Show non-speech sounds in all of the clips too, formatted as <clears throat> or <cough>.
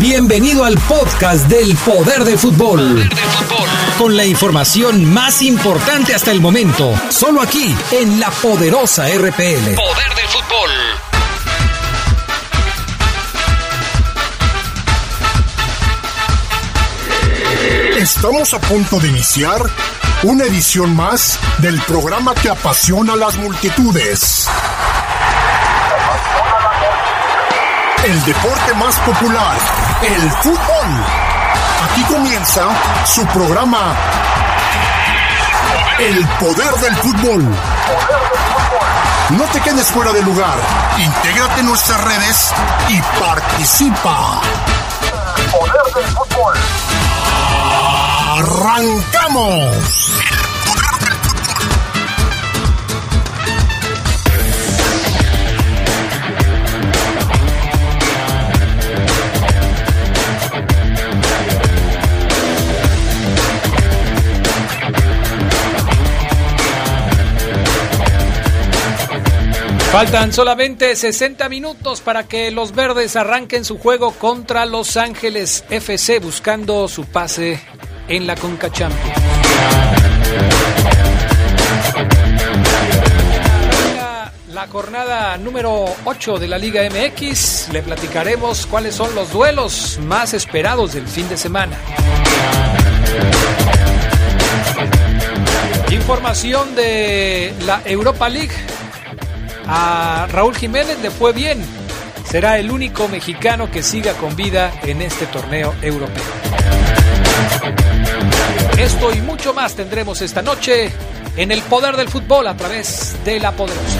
Bienvenido al podcast del Poder del Fútbol. Con la información más importante hasta el momento, solo aquí en la poderosa RPL. Poder del fútbol. Estamos a punto de iniciar una edición más del programa que apasiona a las multitudes. El deporte más popular, el fútbol. Aquí comienza su programa El poder del fútbol. No te quedes fuera de lugar. Intégrate en nuestras redes y participa. Poder del fútbol. ¡Arrancamos! Faltan solamente 60 minutos para que los verdes arranquen su juego contra Los Ángeles FC buscando su pase en la Conca Champions. La jornada número 8 de la Liga MX, le platicaremos cuáles son los duelos más esperados del fin de semana. Información de la Europa League. A Raúl Jiménez le fue bien. Será el único mexicano que siga con vida en este torneo europeo. Esto y mucho más tendremos esta noche en el poder del fútbol a través de la poderosa.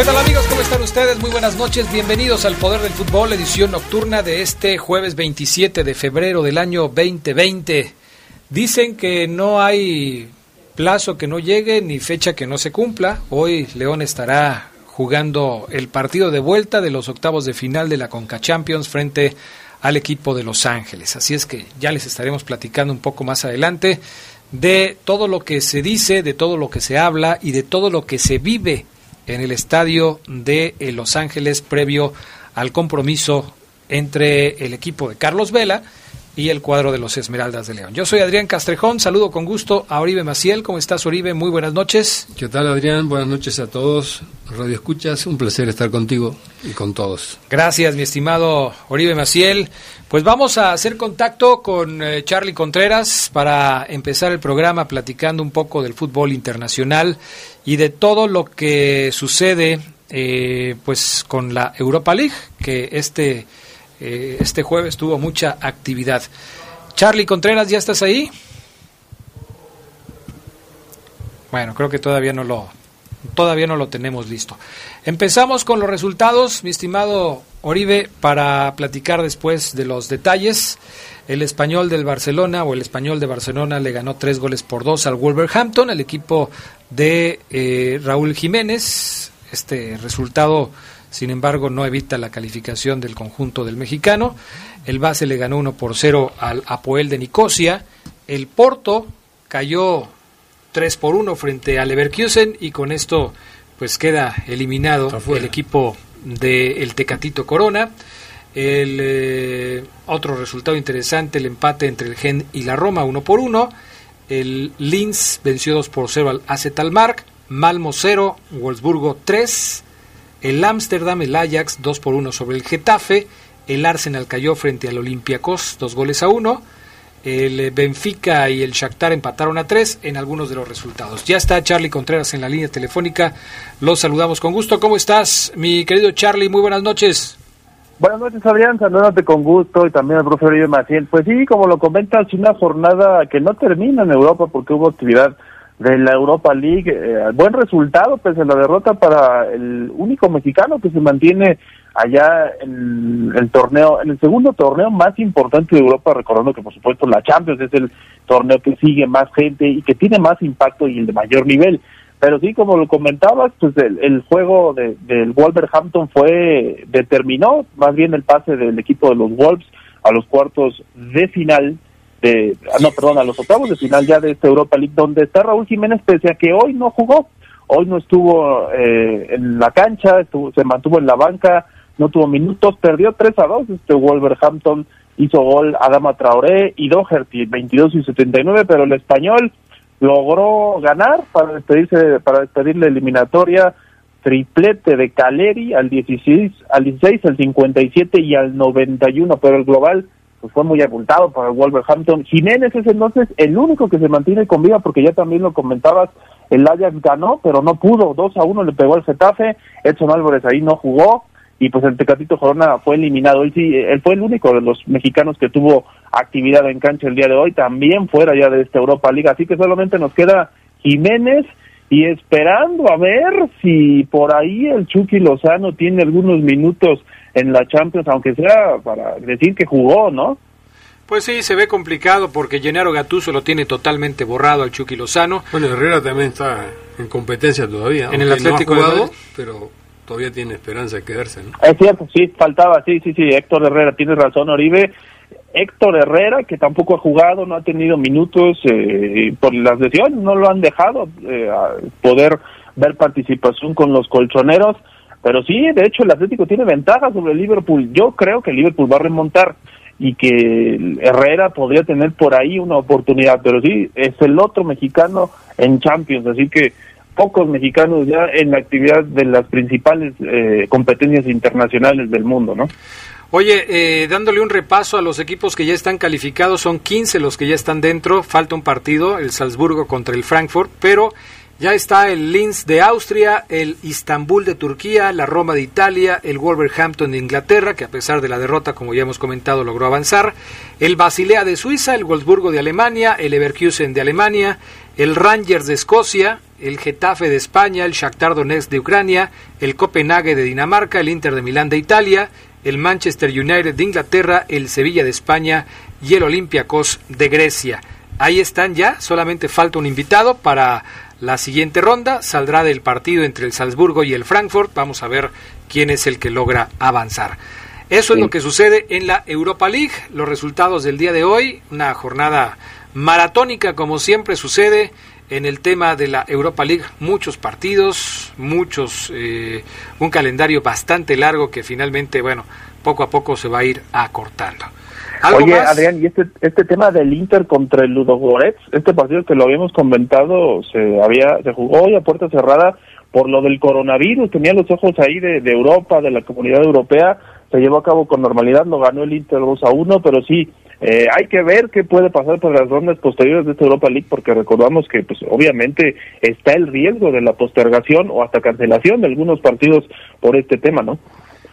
¿Qué tal amigos? ¿Cómo están ustedes? Muy buenas noches. Bienvenidos al Poder del Fútbol, edición nocturna de este jueves 27 de febrero del año 2020. Dicen que no hay plazo que no llegue ni fecha que no se cumpla. Hoy León estará jugando el partido de vuelta de los octavos de final de la Conca Champions frente al equipo de Los Ángeles. Así es que ya les estaremos platicando un poco más adelante de todo lo que se dice, de todo lo que se habla y de todo lo que se vive en el estadio de eh, Los Ángeles previo al compromiso entre el equipo de Carlos Vela y el cuadro de los Esmeraldas de León. Yo soy Adrián Castrejón, saludo con gusto a Oribe Maciel. ¿Cómo estás, Oribe? Muy buenas noches. ¿Qué tal, Adrián? Buenas noches a todos. Radio Escuchas, un placer estar contigo y con todos. Gracias, mi estimado Oribe Maciel. Pues vamos a hacer contacto con eh, Charlie Contreras para empezar el programa platicando un poco del fútbol internacional y de todo lo que sucede eh, pues con la Europa League, que este, eh, este jueves tuvo mucha actividad. Charlie Contreras, ¿ya estás ahí? Bueno, creo que todavía no lo, todavía no lo tenemos listo. Empezamos con los resultados, mi estimado Oribe, para platicar después de los detalles. El español del Barcelona o el español de Barcelona le ganó tres goles por dos al Wolverhampton, el equipo de eh, Raúl Jiménez. Este resultado, sin embargo, no evita la calificación del conjunto del mexicano. El base le ganó 1 por 0 al Apoel de Nicosia. El Porto cayó 3 por 1 frente al Leverkusen y con esto pues queda eliminado el equipo del Tecatito Corona. El eh, otro resultado interesante, el empate entre el Gen y la Roma, 1 por 1. El Linz venció 2 por 0 al AZ Almark. Malmo 0, Wolfsburgo 3. El Ámsterdam, el Ajax 2 por 1 sobre el Getafe. El Arsenal cayó frente al Olympiacos 2 goles a 1. El Benfica y el Shakhtar empataron a 3 en algunos de los resultados. Ya está Charlie Contreras en la línea telefónica. Los saludamos con gusto. ¿Cómo estás, mi querido Charlie? Muy buenas noches. Buenas noches, Adrián. Saludándote con gusto y también al profesor Ibe Maciel. Pues sí, como lo comentas, una jornada que no termina en Europa porque hubo actividad de la Europa League. Eh, buen resultado, pese a la derrota para el único mexicano que se mantiene allá en el torneo, en el segundo torneo más importante de Europa, recordando que por supuesto la Champions es el torneo que sigue más gente y que tiene más impacto y el de mayor nivel. Pero sí, como lo comentabas, pues el, juego de, del Wolverhampton fue, determinó más bien el pase del equipo de los Wolves a los cuartos de final, de, no, perdón, a los octavos de final ya de esta Europa League, donde está Raúl Jiménez, pese a que hoy no jugó, hoy no estuvo eh, en la cancha, estuvo, se mantuvo en la banca, no tuvo minutos, perdió 3 a 2, este Wolverhampton hizo gol Adama Traoré y Doherty, 22 y 79, pero el español logró ganar para despedirse para despedir la eliminatoria triplete de Caleri al 16 al 16 al 57 y al 91 pero el global pues fue muy abultado para el Wolverhampton Jiménez es entonces el único que se mantiene con vida porque ya también lo comentabas el Ajax ganó pero no pudo 2 a 1 le pegó al Getafe Edson Álvarez ahí no jugó y pues el Tecatito Corona fue eliminado. Él sí, él fue el único de los mexicanos que tuvo actividad en cancha el día de hoy, también fuera ya de esta Europa Liga. Así que solamente nos queda Jiménez y esperando a ver si por ahí el Chucky Lozano tiene algunos minutos en la Champions, aunque sea para decir que jugó, ¿no? Pues sí, se ve complicado porque Gennaro Gattuso lo tiene totalmente borrado al Chucky Lozano. Bueno, Herrera también está en competencia todavía. En el Atlético no pero todavía tiene esperanza de quedarse, ¿no? Es cierto, sí, faltaba, sí, sí, sí, Héctor Herrera, tiene razón, Oribe. Héctor Herrera, que tampoco ha jugado, no ha tenido minutos eh, por las lesiones, no lo han dejado eh, poder ver participación con los colchoneros, pero sí, de hecho el Atlético tiene ventaja sobre el Liverpool. Yo creo que el Liverpool va a remontar y que Herrera podría tener por ahí una oportunidad, pero sí, es el otro mexicano en Champions, así que pocos mexicanos ya en la actividad de las principales eh, competencias internacionales del mundo, ¿no? Oye, eh, dándole un repaso a los equipos que ya están calificados, son 15 los que ya están dentro, falta un partido, el Salzburgo contra el Frankfurt, pero ya está el Linz de Austria, el Istanbul de Turquía, la Roma de Italia, el Wolverhampton de Inglaterra, que a pesar de la derrota, como ya hemos comentado, logró avanzar, el Basilea de Suiza, el Wolfsburgo de Alemania, el Leverkusen de Alemania, el Rangers de Escocia, el Getafe de España, el Shakhtar Donetsk de Ucrania, el Copenhague de Dinamarca, el Inter de Milán de Italia, el Manchester United de Inglaterra, el Sevilla de España y el Olympiacos de Grecia. Ahí están ya, solamente falta un invitado para la siguiente ronda. Saldrá del partido entre el Salzburgo y el Frankfurt. Vamos a ver quién es el que logra avanzar. Eso es lo que sucede en la Europa League. Los resultados del día de hoy, una jornada maratónica como siempre sucede en el tema de la Europa League, muchos partidos, muchos, eh, un calendario bastante largo que finalmente, bueno, poco a poco se va a ir acortando. Oye, Adrián, y este, este tema del Inter contra el Ludogorets, este partido que lo habíamos comentado, se había se jugó hoy a puerta cerrada por lo del coronavirus, tenía los ojos ahí de, de Europa, de la comunidad europea, se llevó a cabo con normalidad, lo ganó el Inter 2 a 1, pero sí, eh, hay que ver qué puede pasar por las rondas posteriores de esta Europa League, porque recordamos que, pues, obviamente está el riesgo de la postergación o hasta cancelación de algunos partidos por este tema, ¿no?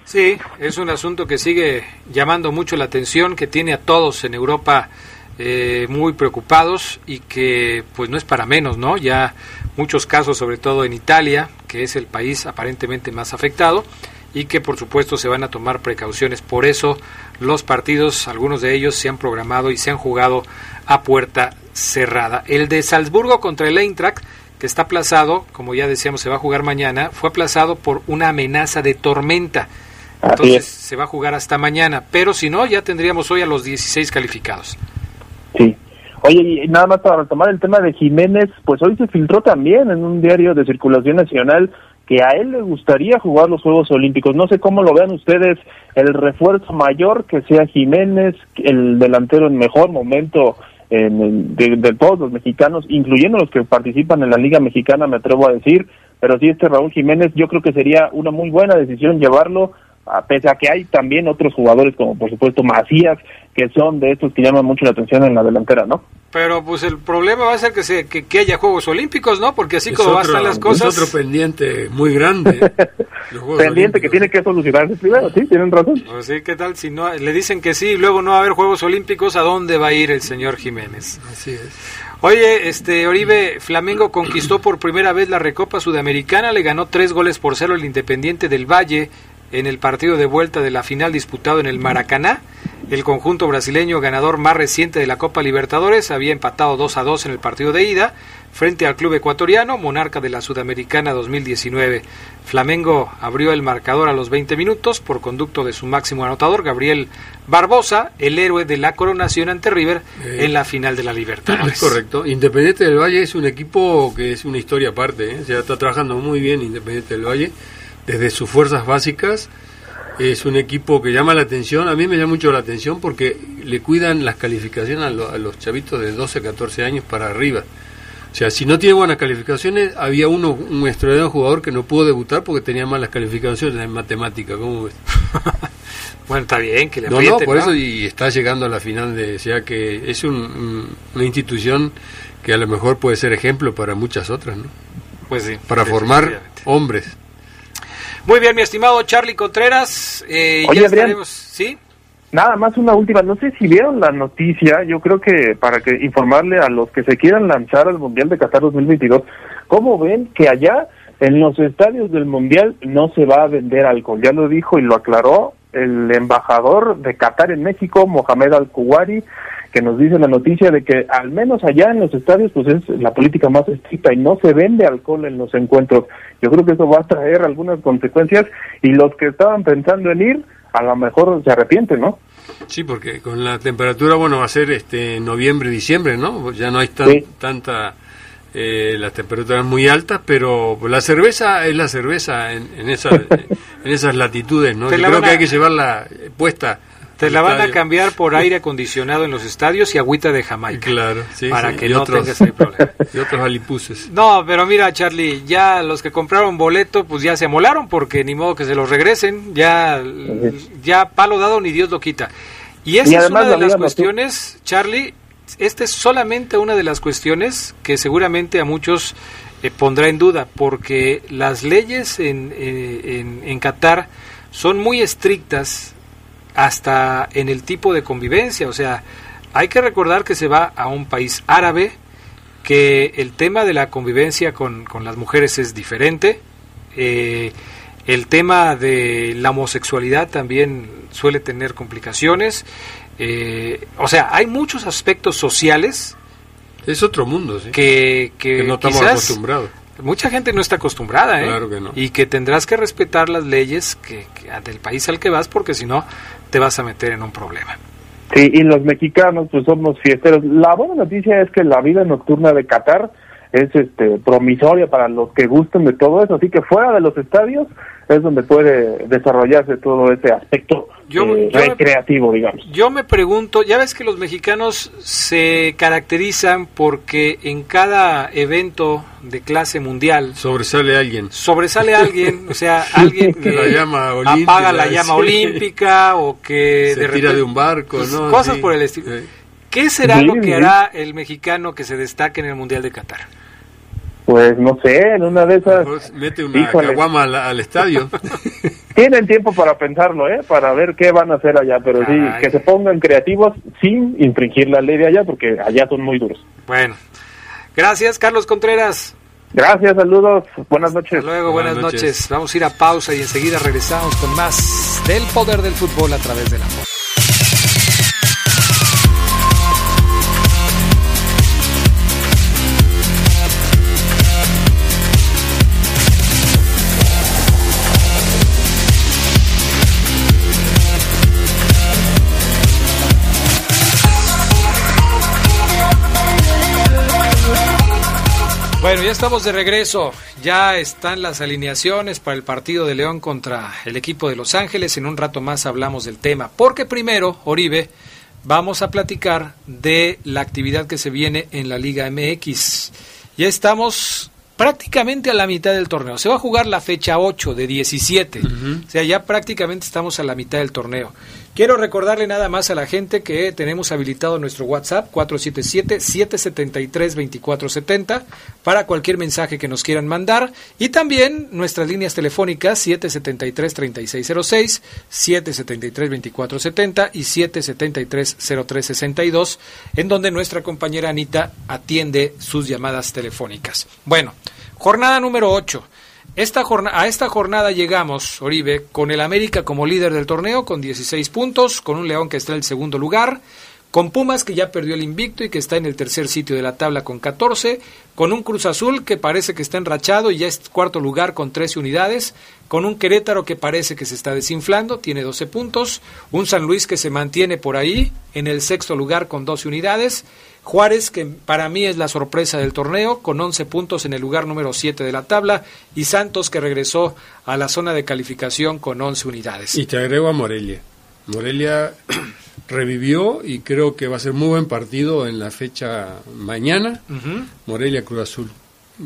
Sí, es un asunto que sigue llamando mucho la atención, que tiene a todos en Europa eh, muy preocupados y que, pues, no es para menos, ¿no? Ya muchos casos, sobre todo en Italia, que es el país aparentemente más afectado y que por supuesto se van a tomar precauciones. Por eso los partidos, algunos de ellos se han programado y se han jugado a puerta cerrada. El de Salzburgo contra el Eintracht, que está aplazado, como ya decíamos, se va a jugar mañana, fue aplazado por una amenaza de tormenta. Entonces se va a jugar hasta mañana, pero si no, ya tendríamos hoy a los 16 calificados. Sí. Oye, y nada más para retomar el tema de Jiménez, pues hoy se filtró también en un diario de circulación nacional que a él le gustaría jugar los Juegos Olímpicos. No sé cómo lo vean ustedes, el refuerzo mayor que sea Jiménez, el delantero en mejor momento de, todos los mexicanos, incluyendo los que participan en la Liga Mexicana, me atrevo a decir, pero sí este Raúl Jiménez, yo creo que sería una muy buena decisión llevarlo a pese a que hay también otros jugadores como por supuesto Macías que son de estos que llaman mucho la atención en la delantera, ¿no? Pero pues el problema va a ser que se que, haya Juegos Olímpicos, ¿no? Porque así como van las cosas... Es otro pendiente muy grande. <laughs> pendiente que tiene que solucionarse primero, sí, tienen razón. Pues sí, ¿qué tal si no le dicen que sí y luego no va a haber Juegos Olímpicos? ¿A dónde va a ir el señor Jiménez? Así es. Oye, este Oribe, Flamengo conquistó por primera vez la Recopa Sudamericana, le ganó tres goles por cero al Independiente del Valle en el partido de vuelta de la final disputado en el Maracaná. El conjunto brasileño ganador más reciente de la Copa Libertadores había empatado 2 a 2 en el partido de ida frente al club ecuatoriano, monarca de la Sudamericana 2019. Flamengo abrió el marcador a los 20 minutos por conducto de su máximo anotador, Gabriel Barbosa, el héroe de la coronación ante River Eh, en la final de la Libertadores. Es correcto. Independiente del Valle es un equipo que es una historia aparte. ¿eh? O sea, está trabajando muy bien Independiente del Valle desde sus fuerzas básicas. Es un equipo que llama la atención. A mí me llama mucho la atención porque le cuidan las calificaciones a, lo- a los chavitos de 12, 14 años para arriba. O sea, si no tiene buenas calificaciones, había uno, un extraordinario jugador que no pudo debutar porque tenía malas calificaciones en matemática. ¿Cómo ves? <laughs> Bueno, está bien que le No, no, por ¿no? eso y está llegando a la final de, o sea que es un- un- una institución que a lo mejor puede ser ejemplo para muchas otras, ¿no? Pues sí, Para formar hombres. Muy bien, mi estimado Charlie Contreras. eh, Oye, ya Adrián. estaremos- ¿Sí? Nada más una última, no sé si vieron la noticia, yo creo que para que informarle a los que se quieran lanzar al Mundial de Qatar 2022, ¿cómo ven que allá en los estadios del Mundial no se va a vender alcohol? Ya lo dijo y lo aclaró el embajador de Qatar en México, Mohamed Al-Kuwari, que nos dice la noticia de que al menos allá en los estadios pues es la política más estricta y no se vende alcohol en los encuentros. Yo creo que eso va a traer algunas consecuencias y los que estaban pensando en ir a lo mejor se arrepienten, ¿no? Sí, porque con la temperatura, bueno, va a ser este noviembre, diciembre, ¿no? Ya no hay tan, Sí. tanta, eh, las temperaturas muy altas, pero la cerveza es la cerveza en, en, esas, <laughs> en esas latitudes, ¿no? Yo la creo que hay que llevarla puesta. Te la van a cambiar por <laughs> aire acondicionado en los estadios y agüita de Jamaica. Claro, sí, para sí, que y no otros- tengas ahí problema. <laughs> Y otros alipuses. No, pero mira, Charlie, ya los que compraron boleto, pues ya se amolaron porque ni modo que se los regresen. Ya, ya palo dado ni Dios lo quita. Y esa Y es además una de la las cuestiones, Charlie. Esta es solamente una de las cuestiones que seguramente a muchos eh, pondrá en duda, porque las leyes en, eh, en, en Qatar son muy estrictas hasta en el tipo de convivencia. O sea, hay que recordar que se va a un país árabe, que el tema de la convivencia con, con las mujeres es diferente. eh, el tema de la homosexualidad también suele tener complicaciones. Eh, o sea, hay muchos aspectos sociales Es otro mundo, sí. que, que que no estamos acostumbrados. mucha gente no está acostumbrada, ¿eh? Claro que no. Y que tendrás que respetar las leyes que, que- del país al que vas, porque si no, te vas a meter en un problema. Sí, y los mexicanos pues somos fiesteros. La buena noticia es que la vida nocturna de Qatar es este promisoria para los que gusten de todo eso, así que fuera de los estadios es donde puede desarrollarse todo ese aspecto Yo- eh, yo me- recreativo, digamos. Yo me pregunto, ya ves que los mexicanos se caracterizan porque en cada evento de clase mundial Sobresale alguien. sobresale <laughs> alguien, o sea, alguien que La <laughs> llama olímpica, apaga la llama sí. olímpica o que Se de tira de un barco, pues, ¿no? Cosas Sí. por el estilo. Sí. ¿Qué será Sí, lo que sí. hará el mexicano que se destaque en el Mundial de Qatar? Pues no sé, en una de esas Mejor Mete una Híjole. caguama al, al estadio. <laughs> tienen tiempo para pensarlo, ¿eh? Para ver qué van a hacer allá, pero sí, que se pongan creativos sin infringir la ley de allá, porque allá son muy duros. Bueno, gracias Carlos Contreras. Gracias, saludos, buenas noches. Hasta luego, buenas, Buenas noches. noches. Vamos a ir a pausa y enseguida regresamos con más del poder del fútbol a través de la voz. Bueno, ya estamos de regreso. Ya están las alineaciones para el partido de León contra el equipo de Los Ángeles. En un rato más hablamos del tema. Porque primero, Oribe, vamos a platicar de la actividad que se viene en la Liga MX. Ya estamos prácticamente a la mitad del torneo. Se va a jugar la fecha 8 de 17. O sea, ya prácticamente estamos a la mitad del torneo. Quiero recordarle nada más a la gente que tenemos habilitado nuestro WhatsApp 477-773-2470 para cualquier mensaje que nos quieran mandar y también nuestras líneas telefónicas 773-3606, 773-2470 y 773-0362 en donde nuestra compañera Anita atiende sus llamadas telefónicas. Bueno, jornada número 8. Esta a esta jornada llegamos, Oribe, con el América como líder del torneo, con 16 puntos, con un León que está en el segundo lugar, con Pumas que ya perdió el invicto y que está en el tercer sitio de la tabla con 14, con un Cruz Azul que parece que está enrachado y ya es cuarto lugar con 13 unidades, con un Querétaro que parece que se está desinflando, tiene 12 puntos, un San Luis que se mantiene por ahí en el sexto lugar con 12 unidades, Juárez, que para mí es la sorpresa del torneo, con 11 puntos en el lugar número 7 de la tabla, y Santos, que regresó a la zona de calificación con 11 unidades. Y te agrego a Morelia. Morelia <clears throat> revivió y creo que va a ser muy buen partido en la fecha mañana. Morelia Cruz Azul.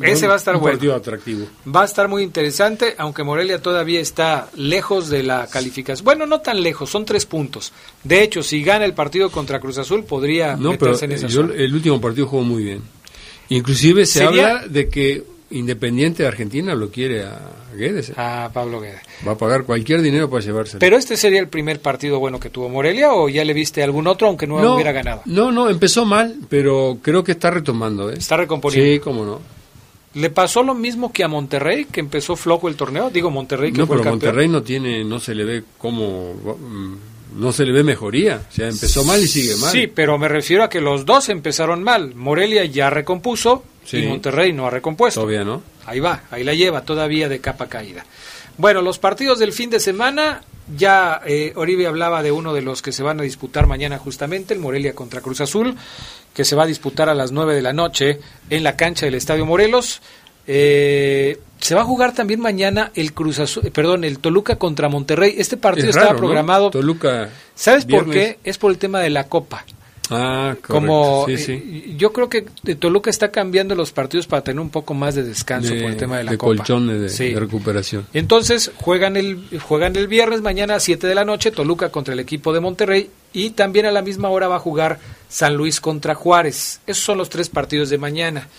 Ese va a estar un bueno. partido atractivo. Va a estar muy interesante, aunque Morelia todavía está lejos de la calificación. Bueno, no tan lejos, son tres puntos. De hecho, si gana el partido contra Cruz Azul, podría No, pero meterse en esa yo- zona. el último partido jugó muy bien. Inclusive se Sería- habla de que Independiente de Argentina lo quiere a Guedes. A Pablo Guede. Va a pagar cualquier dinero para llevárselo. Pero este sería el primer partido bueno que tuvo Morelia, o ya le viste algún otro, aunque no, hubiera ganado. No, no, empezó mal, pero creo que está retomando. ¿eh? Está recomponiendo. Sí, cómo no. Le pasó lo mismo que a Monterrey, que empezó flojo el torneo. Digo Monterrey, que No, fue pero el. Monterrey no tiene, no se le ve como, no se le ve mejoría. O sea, empezó mal y sigue mal. Sí, pero me refiero a que los dos empezaron mal. Morelia ya recompuso Sí. y Monterrey no ha recompuesto. Todavía no. Ahí va, ahí la lleva todavía de capa caída. Bueno, los partidos del fin de semana, ya eh, Oribe hablaba de uno de los que se van a disputar mañana justamente, el Morelia contra Cruz Azul, que se va a disputar a las 9 de la noche en la cancha del Estadio Morelos. Eh, se va a jugar también mañana el Cruz Azul, eh, perdón, el Toluca contra Monterrey. Este partido Es estaba raro, ¿no? programado. Toluca. ¿Sabes por qué? Es por el tema de la Copa. Ah, correcto. Como sí, eh, sí. yo creo que eh, Toluca está cambiando los partidos para tener un poco más de descanso por el tema de la Copa. colchones de, Sí. de recuperación. Entonces juegan el juegan el viernes mañana a 7 de la noche Toluca contra el equipo de Monterrey y también a la misma hora va a jugar San Luis contra Juárez. Esos son los tres partidos de mañana.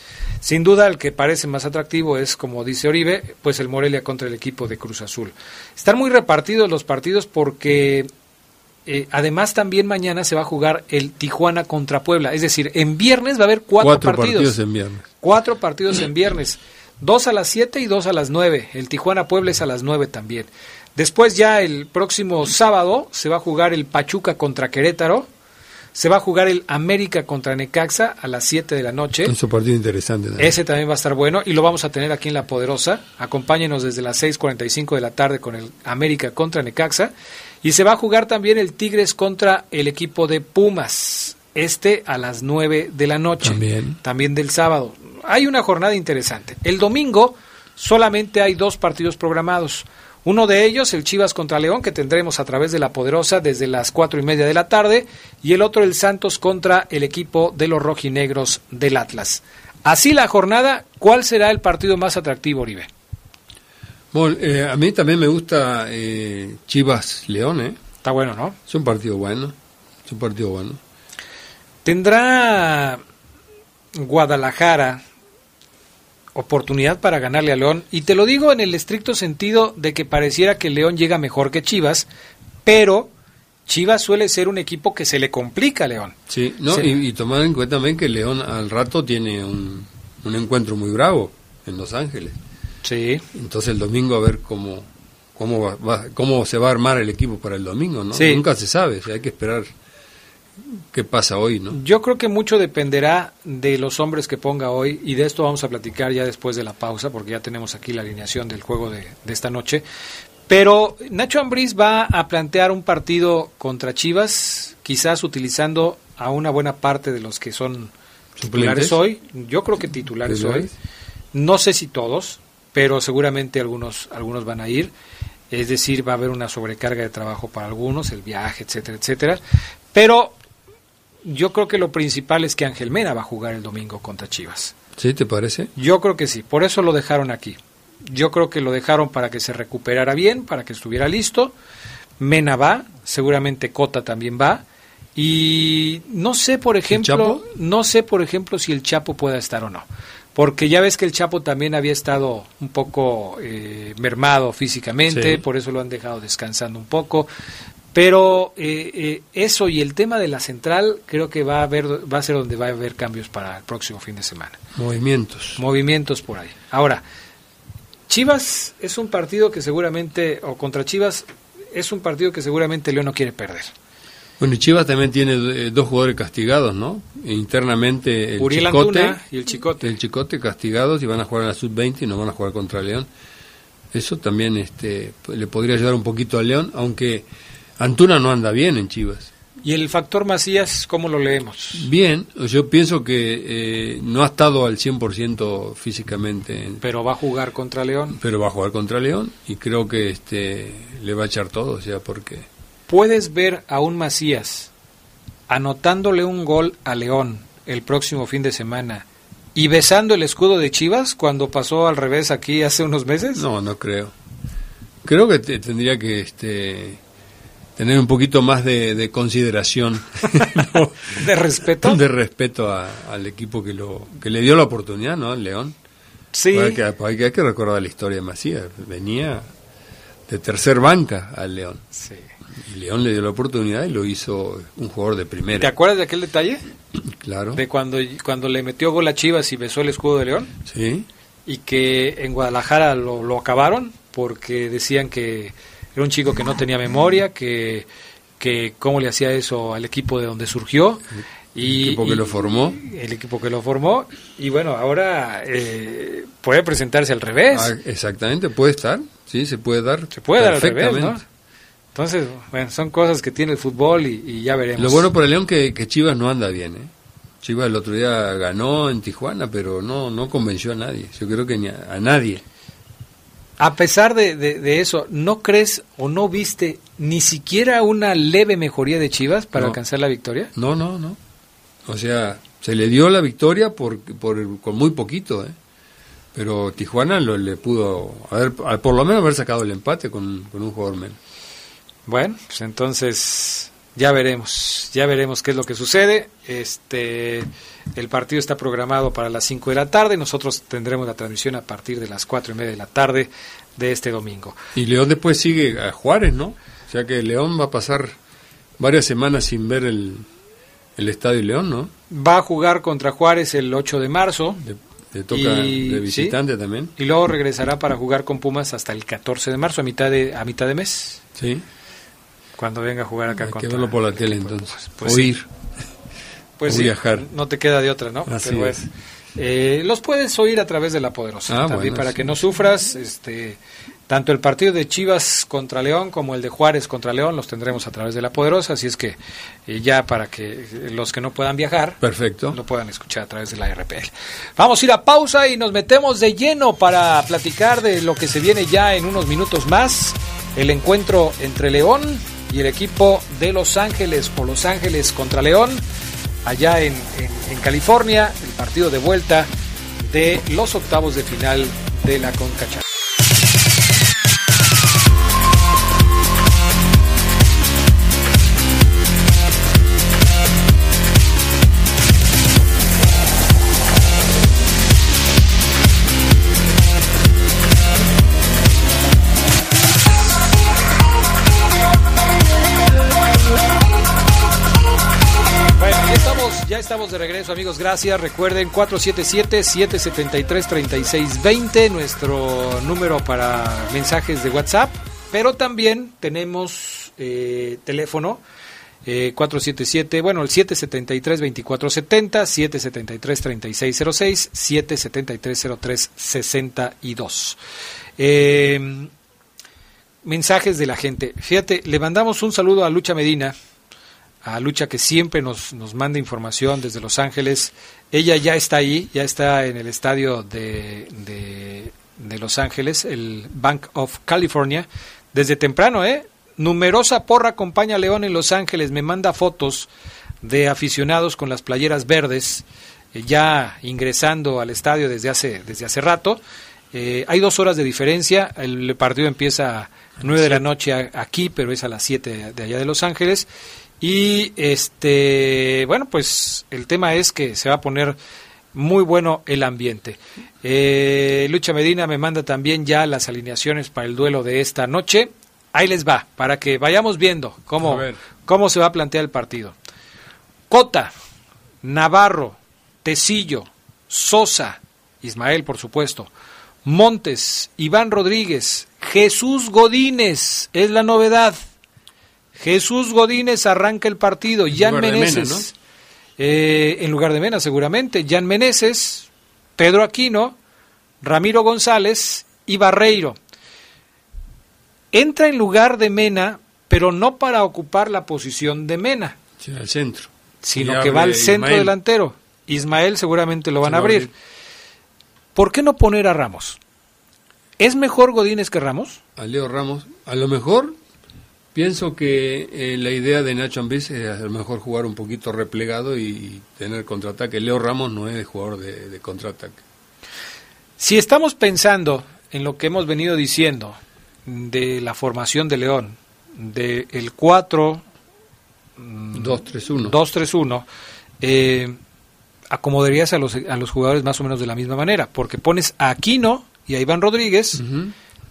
Sin duda el que parece más atractivo es como dice Oribe, pues el Morelia contra el equipo de Cruz Azul. Están muy repartidos los partidos porque eh, además también mañana se va a jugar el Tijuana contra Puebla, es decir, en viernes va a haber cuatro, partidos. en viernes. Cuatro partidos en viernes. Dos a las 7 y dos a las 9. El Tijuana Puebla es a las 9 también. Después ya el próximo sábado se va a jugar el Pachuca contra Querétaro. Se va a jugar el América contra Necaxa a las 7 de la noche. Es un partido interesante. Ese también va a estar bueno y lo vamos a tener aquí en La Poderosa. Acompáñenos desde las 6.45 de la tarde con el América contra Necaxa. Y se va a jugar también el Tigres contra el equipo de Pumas. Este a las 9 de la noche. También. También del sábado. Hay una jornada interesante. El domingo solamente hay dos partidos programados. Uno de ellos, el Chivas contra León, que tendremos a través de la Poderosa desde las cuatro y media de la tarde, y el otro, el Santos contra el equipo de los rojinegros del Atlas. Así la jornada, ¿cuál será el partido más atractivo, Oribe? Bueno, eh, a mí también me gusta eh, Chivas León, ¿eh? Está bueno, ¿no? Es un partido bueno. Es un partido bueno. ¿Tendrá Guadalajara oportunidad para ganarle a León? Y te lo digo en el estricto sentido de que pareciera que León llega mejor que Chivas, pero Chivas suele ser un equipo que se le complica a León. Sí, no. Y, y tomar en cuenta también que León al rato tiene un, un encuentro muy bravo en Los Ángeles. Sí. Entonces el domingo a ver cómo cómo va, va- cómo se va a armar el equipo para el domingo, ¿no? Sí. Nunca se sabe, o sea, hay que esperar qué pasa hoy, ¿no? Yo creo que mucho dependerá de los hombres que ponga hoy y de esto vamos a platicar ya después de la pausa porque ya tenemos aquí la alineación del juego de, de esta noche. Pero Nacho Ambriz va a plantear un partido contra Chivas, quizás utilizando a una buena parte de los que son titulares hoy. Yo creo que titulares hoy. ¿Titulares? No sé si todos, pero seguramente algunos algunos van a ir. Es decir, va a haber una sobrecarga de trabajo para algunos, el viaje, etcétera, etcétera. Pero yo creo que lo principal es que Ángel Mena va a jugar el domingo contra Chivas. ¿Sí te parece? Yo creo que sí, por eso lo dejaron aquí. Yo creo que lo dejaron para que se recuperara bien, para que estuviera listo. Mena va, seguramente Cota también va. Y no sé, por ejemplo, no sé, por ejemplo, si el Chapo pueda estar o no. Porque ya ves que el Chapo también había estado un poco eh, mermado físicamente, Sí. por eso lo han dejado descansando un poco. Pero eh, eh, eso y el tema de la central creo que va a haber, va a ser donde va a haber cambios para el próximo fin de semana. Movimientos. Movimientos por ahí. Ahora, Chivas es un partido que seguramente, o contra Chivas, es un partido que seguramente León no quiere perder. Bueno, y Chivas también tiene eh, dos jugadores castigados, ¿no? Internamente el Uriel Chicote, Antuna y el Chicote. el Chicote castigados y van a jugar en la sub-20 y no van a jugar contra León. Eso también este, le podría ayudar un poquito a León, aunque Antuna no anda bien en Chivas. Y el factor Macías, ¿cómo lo leemos? Bien, yo pienso que eh, no ha estado al 100% físicamente, en- Pero va a jugar contra León. pero va a jugar contra León y creo que este le va a echar todo, o sea, porque ¿Puedes ver a un Macías anotándole un gol a León el próximo fin de semana y besando el escudo de Chivas cuando pasó al revés aquí hace unos meses? no, no creo. Creo que te- tendría que este tener un poquito más de, de consideración, <laughs> ¿no? ¿De respeto? de respeto a- al equipo que lo que le dio la oportunidad, ¿no? Al León. Sí. Hay que, hay que- hay que recordar la historia de Macías. Venía de tercer banca al León. sí. Y León le dio la oportunidad y lo hizo un jugador de ¿Te primera. acuerdas de aquel detalle? <clears throat> Claro. De cuando, cuando le metió gol a Chivas y besó el escudo de León Sí. y que en Guadalajara lo, lo acabaron porque decían que era un chico que no tenía memoria, que, que cómo le hacía eso al equipo de donde surgió. Y, El equipo que y- lo formó. El equipo que lo formó. Y bueno, ahora eh, puede presentarse al revés. Ah, exactamente, puede estar. Sí, se puede dar. Se puede dar al revés, ¿no? Entonces, bueno, son cosas que tiene el fútbol y, y ya veremos. Lo bueno para el León que, que Chivas no anda bien, ¿eh? Chivas el otro día ganó en Tijuana, pero no no convenció a nadie. Yo creo que ni a, a nadie. A pesar de, de- de eso, ¿no crees o no viste ni siquiera una leve mejoría de Chivas para No. alcanzar la victoria? No, no, no. O sea, se le dio la victoria por, por con muy poquito, ¿eh? Pero Tijuana lo, le pudo haber, por lo menos haber sacado el empate con, con un jugador menos. Bueno, pues entonces ya veremos, ya veremos qué es lo que sucede. Este, el partido está programado para las 5 de la tarde. Nosotros tendremos la transmisión a partir de las cuatro y media de la tarde de este domingo. Y León después sigue a Juárez, ¿no? O sea que León va a pasar varias semanas sin ver el, el Estadio León, ¿no? Va a jugar contra Juárez el 8 de marzo Le, le toca Y- de visitante también. y luego regresará para jugar con Pumas hasta el 14 de marzo, a mitad de, a mitad de mes, Sí. Cuando venga a jugar acá Hay que verlo por la el tele entonces. Pues o sí. ir. Pues o sí, viajar. no te queda de otra, ¿no? Así Pero es. Eh, los puedes oír a través de la Poderosa, Ah, también bueno, para sí. que no sufras. Este, tanto el partido de Chivas contra León como el de Juárez contra León los tendremos a través de la Poderosa, así es que eh, ya para que eh, los que no puedan viajar Perfecto. lo puedan escuchar a través de la RPL. Vamos a ir a pausa y nos metemos de lleno para platicar de lo que se viene ya en unos minutos más, el encuentro entre León y el equipo de Los Ángeles o Los Ángeles contra León, allá en, California, el partido de vuelta de los octavos de final de la CONCACHA. Estamos, de regreso, amigos. Gracias. Recuerden 477-773-3620, nuestro número para mensajes de WhatsApp. Pero también tenemos eh, teléfono eh, 477, bueno, el 773-2470, 773-3606, 773-0362. Eh, mensajes de la gente. Fíjate, le mandamos un saludo a Lucha Medina, a Lucha que siempre nos, nos manda información desde Los Ángeles. Ella ya está ahí, ya está en el estadio de, de, de Los Ángeles, el Bank of California, desde temprano, ¿eh? Numerosa porra acompaña a León en Los Ángeles, me manda fotos de aficionados con las playeras verdes, eh, ya ingresando al estadio desde hace, desde hace rato. Eh, hay dos horas de diferencia. El partido empieza a 9 de la noche aquí, pero es a las 7 de allá de Los Ángeles. Y este, bueno, pues el tema es que se va a poner muy bueno el ambiente. Eh, Lucha Medina me manda también ya las alineaciones para el duelo de esta noche. Ahí les va, para que vayamos viendo cómo, cómo se va a plantear el partido. Cota, Navarro, Tecillo, Sosa, Ismael por supuesto, Montes, Iván Rodríguez, Jesús Godínez, es la novedad. Jesús Godínez arranca el partido, Jan Meneses, eh, en lugar de Mena seguramente, Jan Meneses, Pedro Aquino, Ramiro González y Barreiro. Entra en lugar de Mena, pero no para ocupar la posición de Mena. al centro. Sino que va al centro delantero. Ismael seguramente lo van a abrir. ¿Por qué no poner a Ramos? ¿Es mejor Godínez que Ramos? A Leo Ramos. A lo mejor pienso que eh, la idea de Nacho Ambriz es a lo mejor jugar un poquito replegado y tener contraataque. Leo Ramos no es jugador de, de contraataque. Si estamos pensando en lo que hemos venido diciendo de la formación de León, del el 4 2-3-1, 2-3-1, eh, acomodarías a los, a los jugadores más o menos de la misma manera, porque pones a Aquino y a Iván Rodríguez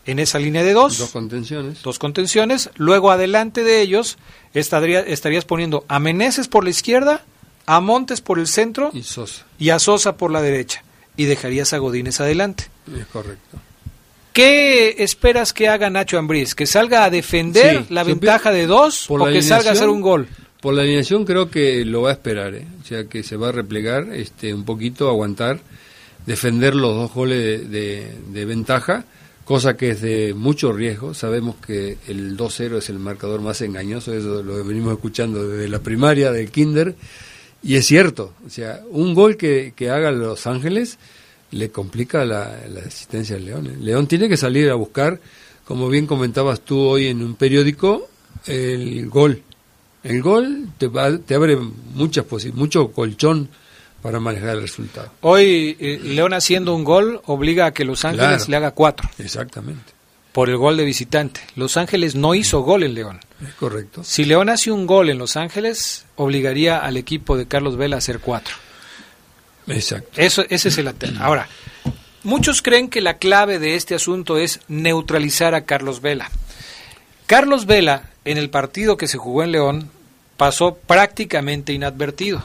en esa línea de dos. Dos contenciones. Dos contenciones. Luego adelante de ellos estaría, estarías poniendo a Meneses por la izquierda, a Montes por el centro y, Sosa. y a Sosa por la derecha. Y dejarías a Godínez adelante. Es correcto. ¿Qué esperas que haga Nacho Ambriz? ¿Que salga a defender la ventaja de dos o que salga a hacer un gol? Por la alineación creo que lo va a esperar, ¿eh? o sea que se va a replegar este, un poquito, aguantar, defender los dos goles de, ventaja, cosa que es de mucho riesgo. Sabemos que el 2-0 es el marcador más engañoso, eso lo venimos escuchando desde la primaria, del kinder, y es cierto, o sea, un gol que, que haga Los Ángeles le complica la, la existencia del León. León tiene que salir a buscar, como bien comentabas tú hoy en un periódico, el gol el gol te, te abre muchas mucho colchón para manejar el resultado. Hoy eh, León haciendo un gol obliga a que Los Ángeles le haga cuatro. Exactamente. Por el gol de visitante. Los Ángeles no hizo gol en León. Es correcto. Si León hace un gol en Los Ángeles, obligaría al equipo de Carlos Vela a hacer cuatro. Exacto. Eso, ese es el Ahora, muchos creen que la clave de este asunto es neutralizar a Carlos Vela. Carlos Vela en el partido que se jugó en León pasó prácticamente inadvertido.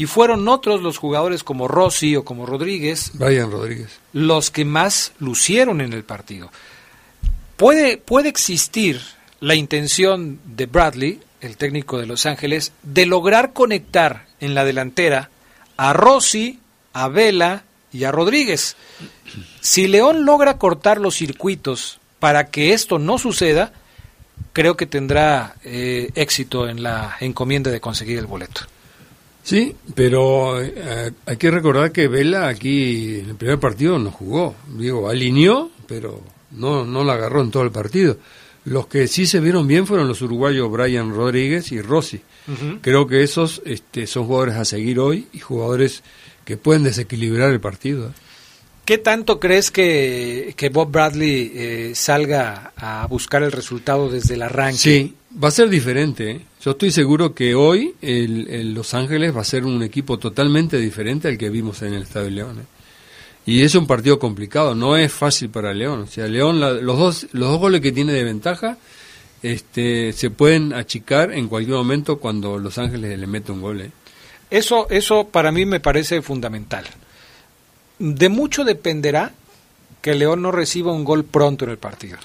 Y fueron otros los jugadores como Rossi o como Rodríguez, Brian Rodríguez, los que más lucieron en el partido. Puede, puede existir la intención de Bradley, el técnico de Los Ángeles, de lograr conectar en la delantera a Rossi, a Vela y a Rodríguez. Si León logra cortar los circuitos para que esto no suceda, creo que tendrá eh, éxito en la encomienda de conseguir el boleto. Sí, pero eh, hay que recordar que Vela aquí en el primer partido no jugó. Digo, alineó, pero no, no la agarró en todo el partido. Los que sí se vieron bien fueron los uruguayos Brian Rodríguez y Rossi. Creo que esos este, son jugadores a seguir hoy y jugadores que pueden desequilibrar el partido. ¿eh? ¿Qué tanto crees que, Bob Bradley eh, salga a buscar el resultado desde el arranque? Sí, va a ser diferente. ¿eh? Yo estoy seguro que hoy el, Los Ángeles va a ser un equipo totalmente diferente al que vimos en el Estadio de León. ¿eh? Y es un partido complicado, no es fácil para León. O sea, León, los, dos, los dos goles que tiene de ventaja este, se pueden achicar en cualquier momento cuando Los Ángeles le mete un gol. Eso, eso para mí me parece fundamental de mucho dependerá que León no reciba un gol pronto en el partido.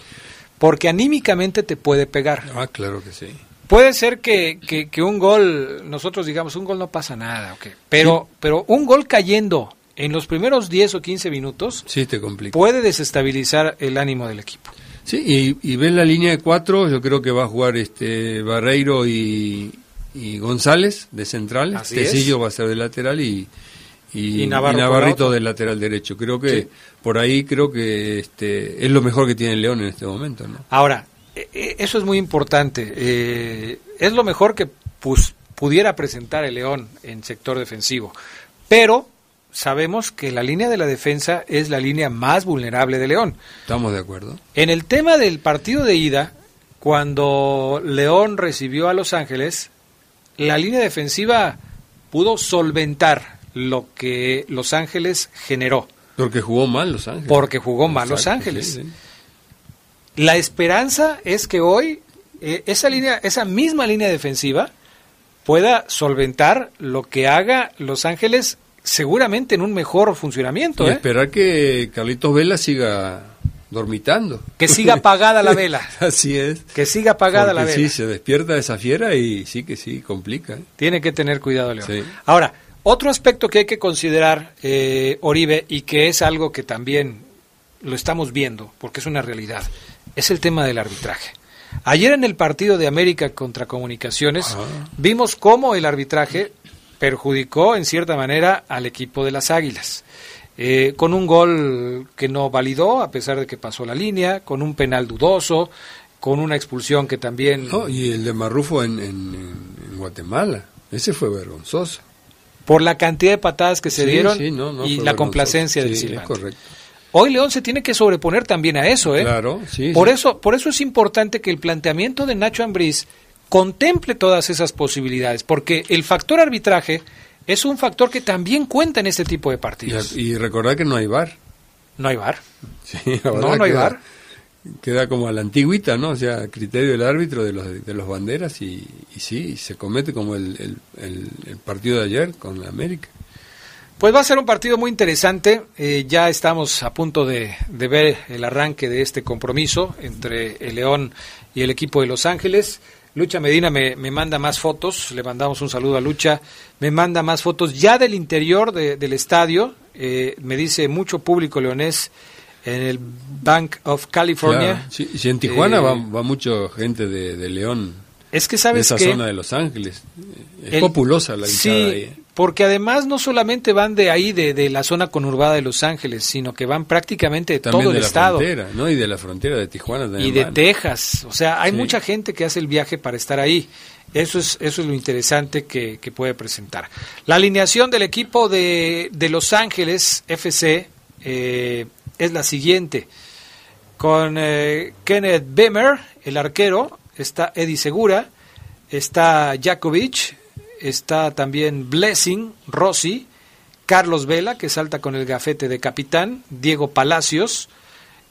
Porque anímicamente te puede pegar. Ah, claro que sí. Puede ser que, que, un gol, nosotros digamos, un gol no pasa nada, okay. pero, pero un gol cayendo en los primeros 10 o 15 minutos sí, te complica. puede desestabilizar el ánimo del equipo. Sí, y, y ven la línea de cuatro, yo creo que va a jugar este Barreiro y, González de central, Tecillo va a ser de lateral y, y, Navarrito del lateral derecho. Creo que por ahí creo que este, es lo mejor que tiene León en este momento. ¿no? Ahora, e, e, eso es muy importante. Eh, es lo mejor que pudiera presentar el León en sector defensivo. Pero sabemos que la línea de la defensa es la línea más vulnerable de León. Estamos de acuerdo. En el tema del partido de ida, cuando León recibió a Los Ángeles, la línea defensiva pudo solventar lo que Los Ángeles generó. Porque jugó mal Los Ángeles. Porque jugó mal Los Ángeles. sí, sí. La esperanza es que hoy eh, esa línea, esa misma línea defensiva pueda solventar lo que haga Los Ángeles seguramente en un mejor funcionamiento, Y ¿eh? esperar que Carlitos Vela siga dormitando. que siga apagada la vela, <laughs> Así es. que siga apagada la vela. Sí, se despierta esa fiera y sí que sí, complica. ¿eh? Tiene que tener cuidado, León. Sí. Ahora, otro aspecto que hay que considerar, eh, Oribe, y que es algo que también lo estamos viendo, porque es una realidad, es el tema del arbitraje. Ayer en el partido de América contra Comunicaciones Ah. vimos cómo el arbitraje perjudicó en cierta manera al equipo de las Águilas. Eh, con un gol que no validó a pesar de que pasó la línea, con un penal dudoso, con una expulsión que también No, y el de Marrufo en, en- en- en Guatemala. Ese fue vergonzoso. Por la cantidad de patadas que se Sí, dieron sí, no, no, y la complacencia Sí, del silbante. correcto. Hoy León se tiene que sobreponer también a eso, ¿eh? Claro, sí. por sí. eso, por eso es importante que el planteamiento de Nacho Ambriz contemple todas esas posibilidades, porque el factor arbitraje es un factor que también cuenta en este tipo de partidos. Y, y recordar que no hay bar. No hay bar. Sí, No, ahora no hay queda- VAR. Queda como a la antigüita, ¿no? O sea, criterio del árbitro de los, de los banderas y, y sí, se comete como el, partido de ayer con América. Pues va a ser un partido muy interesante. Eh, ya estamos a punto de, ver el arranque de este compromiso entre el León y el equipo de Los Ángeles. Lucha Medina me, me manda más fotos, le mandamos un saludo a Lucha, me manda más fotos ya del interior de- del estadio, eh, me dice mucho público leonés en el Bank of California. Claro, sí, en Tijuana Eh, va, va mucho gente de, de León, Es que de sabes esa que zona de Los Ángeles. Es El- populosa la Sí, ahí. porque además no solamente van de ahí, de, de la zona conurbada de Los Ángeles, sino que van prácticamente de También todo de el la estado. frontera, ¿no? Y de la frontera de Tijuana también. Y de van. Texas. O sea, hay Sí. mucha gente que hace el viaje para estar ahí. Eso es, eso es lo interesante que, que puede presentar. La alineación del equipo de, de Los Ángeles FC eh, es la siguiente. Con eh, Kenneth Bemer, el arquero, está Eddie Segura, está Jakovic, está también Blessing, Rossi, Carlos Vela, que salta con el gafete de capitán, Diego Palacios,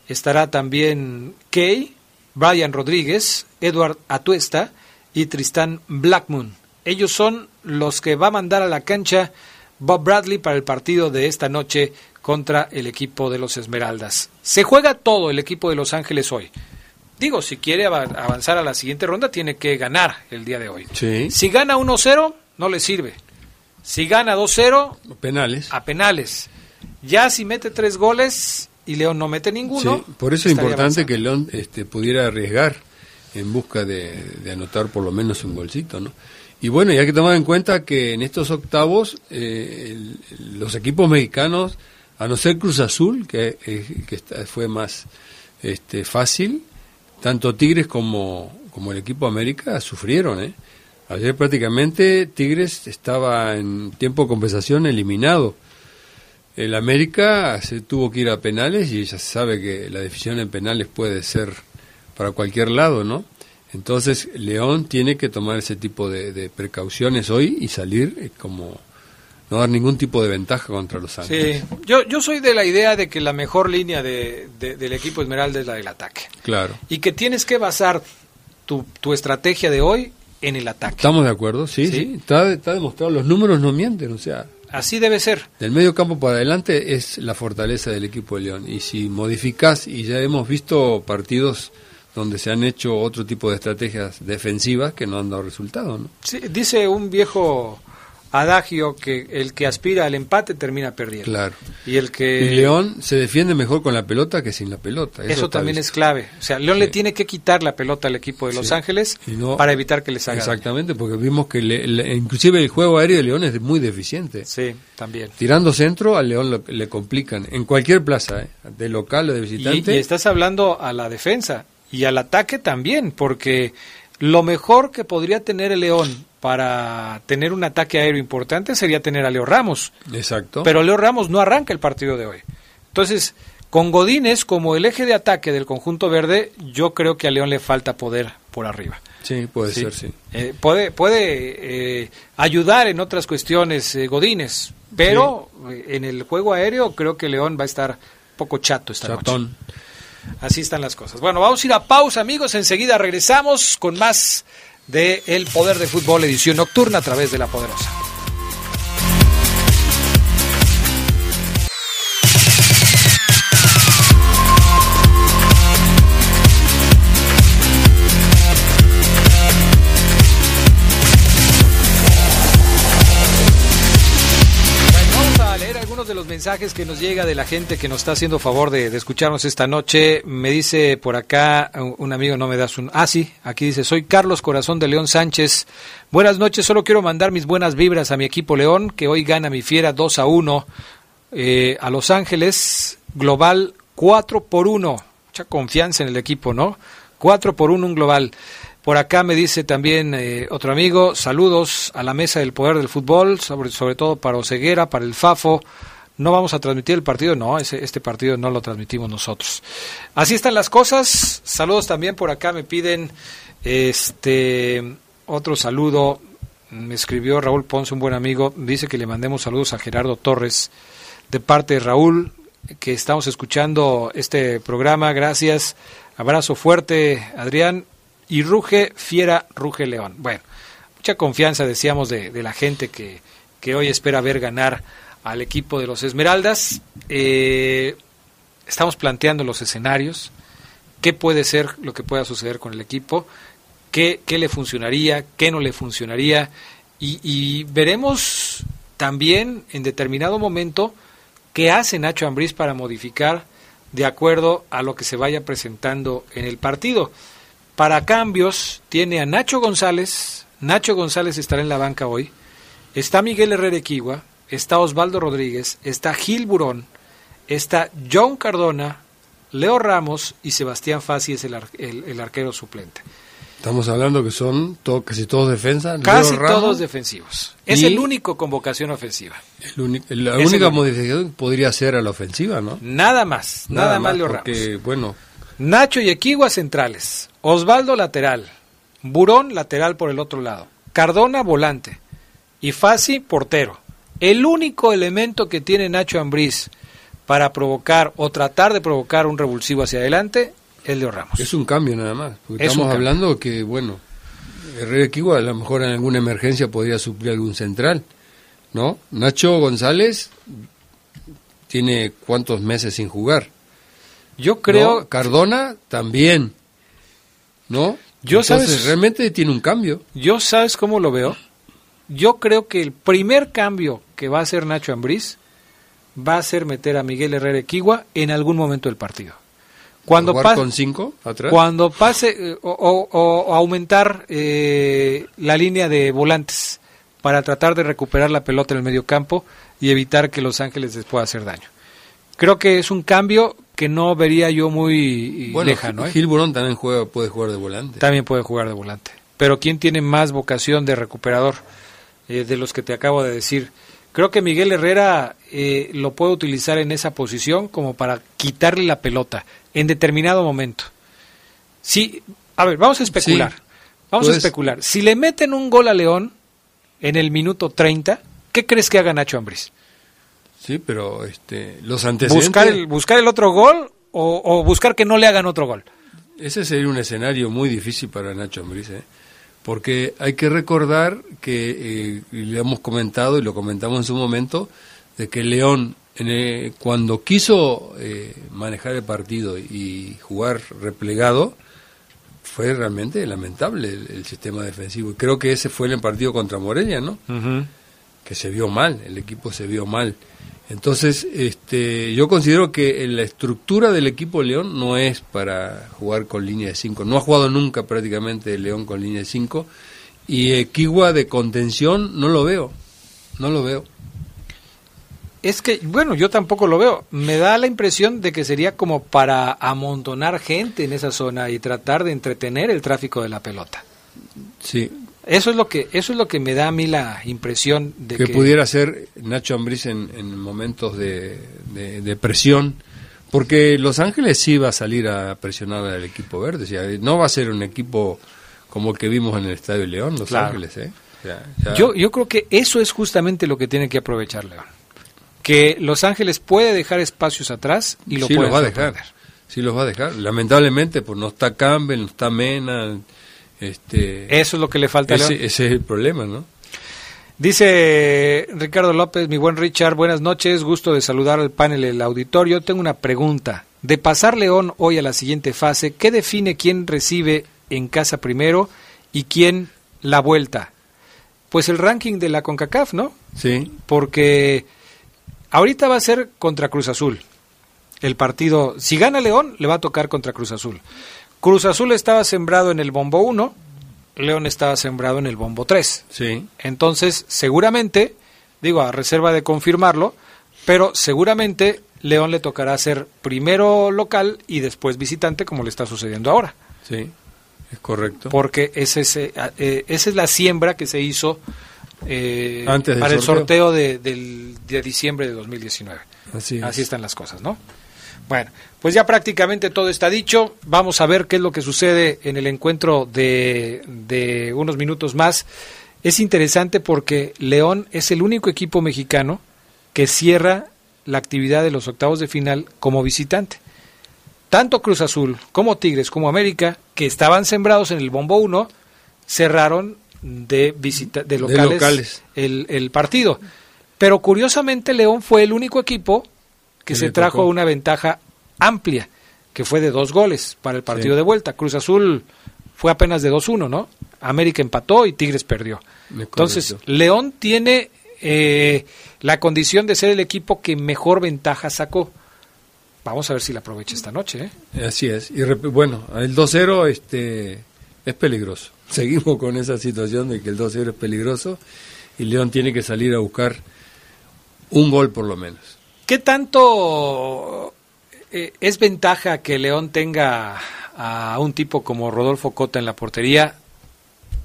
estará también Kay, Brian Rodríguez, Edward Atuesta y Tristán Blackmoon. Ellos son los que va a mandar a la cancha Bob Bradley para el partido de esta noche contra el equipo de los Esmeraldas. Se juega todo el equipo de Los Ángeles hoy. Digo, si quiere ava- avanzar a la siguiente ronda, tiene que ganar el día de hoy. Sí, Si gana 1-0, no le sirve. Si gana 2-0, penales. a penales. Ya si mete tres goles y León no mete ninguno. Sí, por eso es importante avanzando. que León este, pudiera arriesgar en busca de, de anotar por lo menos un golcito, ¿no? Y bueno, y hay que tomar en cuenta que en estos octavos eh, el- los equipos mexicanos, a no ser Cruz Azul, que, eh, fue más este, fácil, tanto Tigres como, como el equipo América sufrieron, ¿eh? Ayer prácticamente Tigres estaba en tiempo de compensación eliminado. El América se tuvo que ir a penales y ya se sabe que la decisión en penales puede ser para cualquier lado, ¿no? Entonces León tiene que tomar ese tipo de, de precauciones hoy y salir eh, como no dar ningún tipo de ventaja contra los Ángeles. Sí, yo, yo soy de la idea de que la mejor línea de, de- del equipo Esmeralda es la del ataque. Claro. Y que tienes que basar tu, tu estrategia de hoy en el ataque. ¿Estamos de acuerdo? Sí, Sí. sí. Está, está demostrado. Los números no mienten. O sea, Así debe ser. del medio campo para adelante es la fortaleza del equipo de León. Y si modificas, y ya hemos visto partidos donde se han hecho otro tipo de estrategias defensivas que no han dado resultado, ¿no? Sí, dice un viejo adagio que el que aspira al empate termina perdiendo. Claro. Y el que... Y León se defiende mejor con la pelota que sin la pelota. Eso, también es clave. O sea, León le tiene que quitar la pelota al equipo de Los Sí. Ángeles no- para evitar que les haga daño. Exactamente, porque vimos que le- le- inclusive el juego aéreo de León es muy deficiente. Sí, también. Tirando centro, al León lo- le complican. En cualquier plaza, ¿eh? de local o de Y, visitante. y estás hablando a la defensa y al ataque también, porque lo mejor que podría tener el León para tener un ataque aéreo importante sería tener a Leo Ramos. Exacto. Pero Leo Ramos no arranca el partido de hoy. Entonces, con Godínez como el eje de ataque del conjunto verde, yo creo que a León le falta poder por arriba. Sí, puede ser, sí. Eh, puede puede eh, ayudar en otras cuestiones eh, Godínez, pero en el juego aéreo creo que León va a estar poco chato esta Chatón. noche. Así están las cosas. Bueno, vamos a ir a pausa, amigos. Enseguida regresamos con más de El Poder de Fútbol, edición nocturna a través de La Poderosa. Mensajes que nos llega de la gente que nos está haciendo favor de, escucharnos esta noche. Me dice por acá un un amigo, no me das un... Ah, sí, aquí dice, soy Carlos Corazón de León Sánchez. Buenas noches, solo quiero mandar mis buenas vibras a mi equipo León, que hoy gana mi fiera 2 a 1 eh, a Los Ángeles, global 4 por 1. Mucha confianza en el equipo, ¿no? 4 por 1 un global. Por acá me dice también eh, otro amigo, saludos a la mesa del poder del fútbol, sobre, sobre todo para Oseguera, para el Fafo. No vamos a transmitir el partido, no, ese, este partido no lo transmitimos nosotros. Así están las cosas. Saludos también por acá, me piden este otro saludo. Me escribió Raúl Ponce, un buen amigo, dice que le mandemos saludos a Gerardo Torres de parte de Raúl, que estamos escuchando este programa. Gracias. Abrazo fuerte, Adrián. Y ruge, fiera, ruge león. Bueno, mucha confianza, decíamos, de, la gente que, que hoy espera ver ganar al equipo de los Esmeraldas. Eh, estamos planteando los escenarios, qué puede ser lo que pueda suceder con el equipo, qué, qué le funcionaría, qué no le funcionaría, y, veremos también en determinado momento qué hace Nacho Ambriz para modificar de acuerdo a lo que se vaya presentando en el partido. Para cambios tiene a Nacho González, Nacho González estará en la banca hoy, está Miguel Herrera Equigua, está Osvaldo Rodríguez, está Gil Burón, está John Cardona, Leo Ramos y Sebastián Fassi es el, ar- el- el arquero suplente. Estamos hablando que son casi todos defensa. Casi Ramos, todos defensivos. Es el único con vocación ofensiva. el la Es única el- modificación podría ser a la ofensiva, ¿no? Nada más, nada, más Leo Ramos. porque, bueno, Nacho y Equigua centrales, Osvaldo lateral, Burón lateral por el otro lado, Cardona volante y Fassi portero. El único elemento que tiene Nacho Ambriz para provocar o tratar de provocar un revulsivo hacia adelante es Leo Ramos. es un cambio nada más. Porque Es estamos hablando que, bueno, Herrera Equigua a lo mejor en alguna emergencia podría suplir algún central, ¿no? Nacho González tiene cuántos meses sin jugar. Yo creo ¿no? Cardona también, ¿no? Yo, Entonces, ¿sabes? realmente tiene un cambio. Yo, ¿sabes cómo lo veo? Yo creo que el primer cambio que va a hacer Nacho Ambriz va a ser meter a Miguel Herrera Equigua en algún momento del partido. Cuando, jugar pa- con cinco atrás. cuando pase eh, o, o- o aumentar eh, la línea de volantes para tratar de recuperar la pelota en el medio campo y evitar que Los Ángeles les pueda hacer daño. Creo que es un cambio que no vería yo muy bueno, lejano. ¿eh? Gil Burón también juega, puede jugar de volante. También puede jugar de volante. Pero ¿quién tiene más vocación de recuperador eh, de los que te acabo de decir? Creo que Miguel Herrera eh, lo puede utilizar en esa posición como para quitarle la pelota en determinado momento. Sí, a ver, vamos a especular. Sí, vamos a puedes- especular. Si le meten un gol a León en el minuto 30, ¿qué crees que haga Nacho Ambriz? Sí, pero este, los antecedentes. ¿Buscar el, buscar el otro gol o, o buscar que no le hagan otro gol? Ese sería un escenario muy difícil para Nacho Ambriz, ¿eh? Porque hay que recordar que eh, le hemos comentado y lo comentamos en su momento de que León en el- cuando quiso eh, manejar el partido y jugar replegado fue realmente lamentable el, sistema defensivo creo que ese fue el partido contra Morelia, ¿no? Que se vio mal, el equipo se vio mal. Entonces, este, yo considero que la estructura del equipo León no es para jugar con línea de 5. No ha jugado nunca prácticamente León con línea de 5. Y Equigua de contención no lo veo. No lo veo. Es que, bueno, yo tampoco lo veo. Me da la impresión de que sería como para amontonar gente en esa zona y tratar de entretener el tráfico de la pelota. Sí. Eso es lo que eso es lo que me da a mí la impresión de que, que, pudiera ser Nacho Ambriz en, en momentos de, de, de presión, porque Los Ángeles sí va a salir a presionar al equipo verde, o sea, no va a ser un equipo como el que vimos en el Estadio León, Los Claro. Ángeles, ¿eh? O sea, ya- yo yo creo que eso es justamente lo que tiene que aprovechar León. Que Los Ángeles puede dejar espacios atrás y lo sí puede los va a dejar, sí los va a dejar. Lamentablemente, pues no está Campbell, no está Mena, este, Eso es lo que le falta a León. ese, ese es el problema, ¿no? Dice Ricardo López, mi buen Richard, buenas noches, gusto de saludar al panel del auditorio. Tengo una pregunta. De pasar León hoy a la siguiente fase, ¿qué define quién recibe en casa primero y quién la vuelta? Pues el ranking de la CONCACAF, ¿no? Sí, Porque ahorita va a ser contra Cruz Azul. El partido, si gana León, le va a tocar contra Cruz Azul. Cruz Azul estaba sembrado en el bombo 1, León estaba sembrado en el bombo 3. sí. Entonces, seguramente, digo, a reserva de confirmarlo, pero seguramente León le tocará ser primero local y después visitante, como le está sucediendo ahora. Sí, es correcto. Porque ese, es, eh, esa es la siembra que se hizo eh, Antes para el sorteo. sorteo de, del, de diciembre de 2019. Así es. Así están las cosas, ¿no? Bueno, pues ya prácticamente todo está dicho. Vamos a ver qué es lo que sucede en el encuentro de, de unos minutos más. Es interesante porque León es el único equipo mexicano que cierra la actividad de los octavos de final como visitante. Tanto Cruz Azul como Tigres como América, que estaban sembrados en el bombo 1, cerraron de, visita, de locales, locales. El, el partido. Pero curiosamente León fue el único equipo que Que se trajo tocó. una ventaja amplia, que fue de dos goles para el partido Sí. de vuelta. Cruz Azul fue apenas de 2-1, ¿no? América empató y Tigres perdió. Es Entonces. León tiene eh, la condición de ser el equipo que mejor ventaja sacó. Vamos a ver si la aprovecha esta noche. ¿eh? Así es. Y bueno, el 2-0 este, es peligroso. <laughs> Seguimos con esa situación de que el 2-0 es peligroso y León tiene que salir a buscar un gol por lo menos. ¿Qué tanto eh, es ventaja que León tenga a un tipo como Rodolfo Cota en la portería,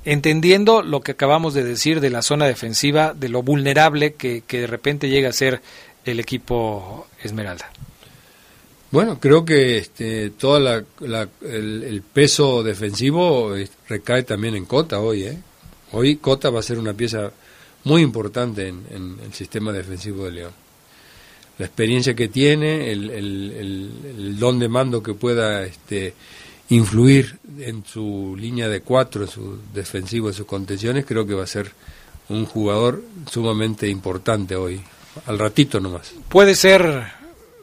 entendiendo lo que acabamos de decir de la zona defensiva, de lo vulnerable que, de repente llega a ser el equipo Esmeralda? Bueno, creo que este, todo la, el, peso defensivo recae también en Cota hoy. ¿eh? Hoy Cota va a ser una pieza muy importante en el sistema defensivo de León. La experiencia que tiene, el, el- el- el don de mando que pueda este, influir en su línea de cuatro, en su defensivo, en sus contenciones, creo que va a ser un jugador sumamente importante hoy. Al ratito nomás. Puede ser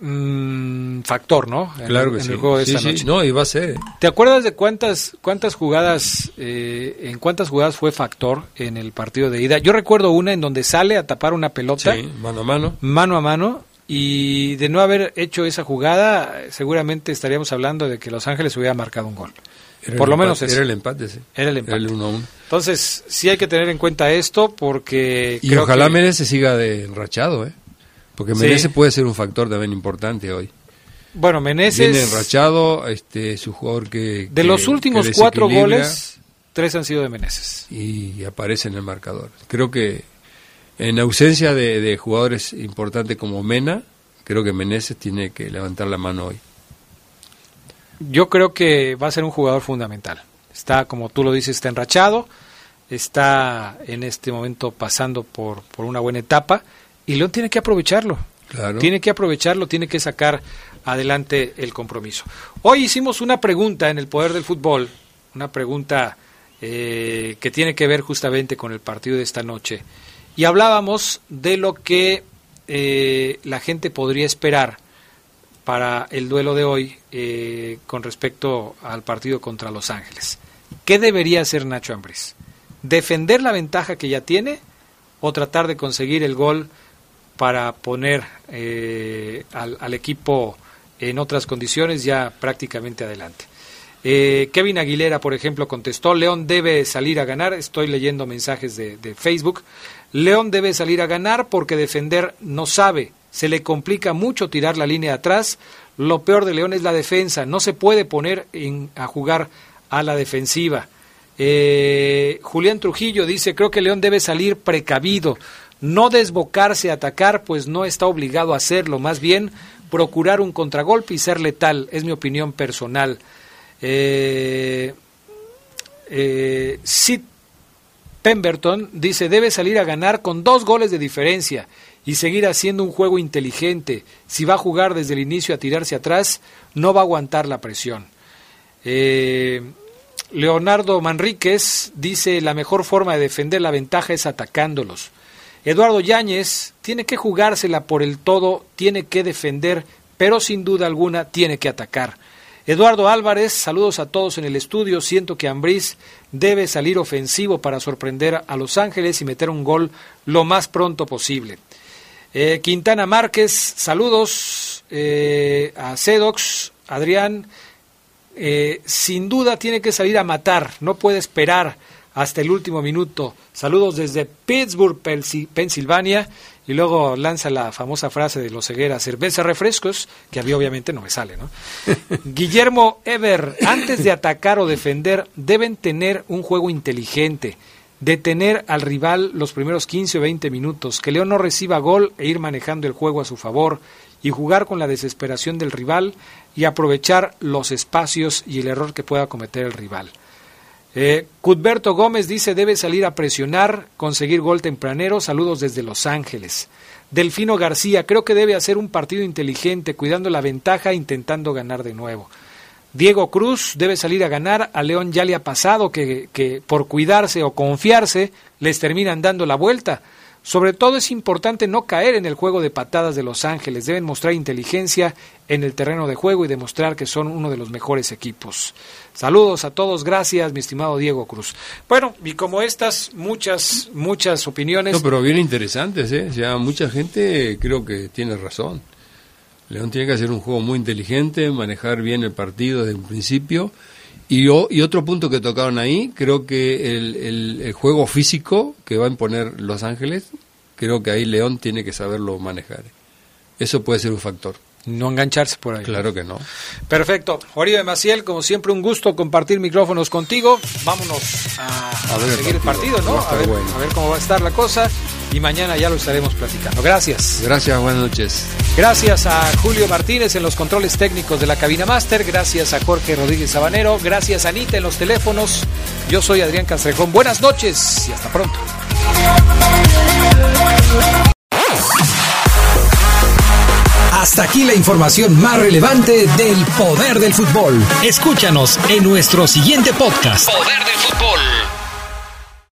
mm, factor, ¿no? En, Claro que en sí. el juego de Sí, esta sí. noche. No, y va a ser. ¿Te acuerdas de cuántas cuántas jugadas eh, en cuántas jugadas fue factor en el partido de ida? Yo recuerdo una en donde sale a tapar una pelota Sí, mano a mano. mano a mano y de no haber hecho esa jugada seguramente estaríamos hablando de que Los Ángeles hubiera marcado un gol. Era Por lo menos eso. Era el empate, sí. Era el empate. Era el 1-1. Entonces sí hay que tener en cuenta esto porque Y creo ojalá que- Menezes siga de enrachado, ¿eh? Porque Sí. Menezes puede ser un factor también importante hoy. bueno Viene Meneses enrachado, este, es un jugador que... de que- los últimos cuatro goles tres han sido de Meneses. Y aparece en el marcador. Creo que en ausencia de, de jugadores importantes como Mena, creo que Menezes tiene que levantar la mano hoy. Yo creo que va a ser un jugador fundamental. Está, como tú lo dices, está enrachado, está en este momento pasando por, por una buena etapa y León tiene que aprovecharlo. Claro. Tiene que aprovecharlo, tiene que sacar adelante el compromiso. Hoy hicimos una pregunta en el Poder del Fútbol, una pregunta eh, que tiene que ver justamente con el partido de esta noche. Y hablábamos de lo que eh, la gente podría esperar para el duelo de hoy eh, con respecto al partido contra Los Ángeles. ¿Qué debería hacer Nacho Ambriz? ¿Defender la ventaja que ya tiene o tratar de conseguir el gol para poner eh, al, al equipo en otras condiciones ya prácticamente adelante? Kevin Aguilera, por ejemplo, contestó, León debe salir a ganar, estoy leyendo mensajes de Facebook, León debe salir a ganar porque defender no sabe, se le complica mucho tirar la línea atrás, lo peor de León es la defensa, no se puede poner en- a jugar a la defensiva. Eh, Julián Trujillo dice, creo que León debe salir precavido, no desbocarse a atacar, pues no está obligado a hacerlo, más bien procurar un contragolpe y ser letal, es mi opinión personal. Eh, eh, Sid Pemberton dice, debe salir a ganar con dos goles de diferencia y seguir haciendo un juego inteligente. Si va a jugar desde el inicio a tirarse atrás, no va a aguantar la presión. Eh, Leonardo Manríquez dice, la mejor forma de defender la ventaja es atacándolos. Eduardo Yáñez tiene que jugársela por el todo, tiene que defender, pero sin duda alguna tiene que atacar. Eduardo Álvarez, saludos a todos en el estudio. Siento que Ambriz debe salir ofensivo para sorprender a Los Ángeles y meter un gol lo más pronto posible. Eh, Quintana Márquez, saludos eh, a Cedox, Adrián. Eh, sin duda tiene que salir a matar, no puede esperar hasta el último minuto. Saludos desde Pittsburgh, Pensilvania. Y luego lanza la famosa frase de los cegueras, cerveza, refrescos, que a mí obviamente no me sale, ¿no? <laughs> Guillermo Ever, antes de atacar o defender, deben tener un juego inteligente, detener al rival los primeros 15 o 20 minutos, que León no reciba gol e ir manejando el juego a su favor y jugar con la desesperación del rival y aprovechar los espacios y el error que pueda cometer el rival. Eh, Cudberto Gómez dice debe salir a presionar, conseguir gol tempranero. Saludos desde Los Ángeles. Delfino García, creo que debe hacer un partido inteligente, cuidando la ventaja, intentando ganar de nuevo. Diego Cruz debe salir a ganar. A León ya le ha pasado que, que por cuidarse o confiarse les terminan dando la vuelta. Sobre todo es importante no caer en el juego de patadas de Los Ángeles. Deben mostrar inteligencia en el terreno de juego y demostrar que son uno de los mejores equipos. Saludos a todos, gracias, mi estimado Diego Cruz. Bueno, y como estas, muchas, muchas opiniones. No, pero bien interesantes, ¿eh? Ya mucha gente creo que tiene razón. León tiene que hacer un juego muy inteligente, manejar bien el partido desde un principio. Y, otro punto que tocaron ahí, creo que el, el, juego físico que va a imponer Los Ángeles, creo que ahí León tiene que saberlo manejar. Eso puede ser un factor. No engancharse por ahí. Claro que no. Perfecto. Oribe Maciel, como siempre, un gusto compartir micrófonos contigo. Vámonos a, seguir el partido, ¿no? A ver, a ver cómo va a estar la cosa y mañana ya lo estaremos platicando. Gracias. Gracias, buenas noches. Gracias a Julio Martínez en los controles técnicos de la cabina máster, gracias a Jorge Rodríguez Sabanero, gracias a Anita en los teléfonos. Yo soy Adrián Castrejón. Buenas noches y hasta pronto. Hasta aquí la información más relevante del poder del fútbol. Escúchanos en nuestro siguiente podcast. Poder del fútbol.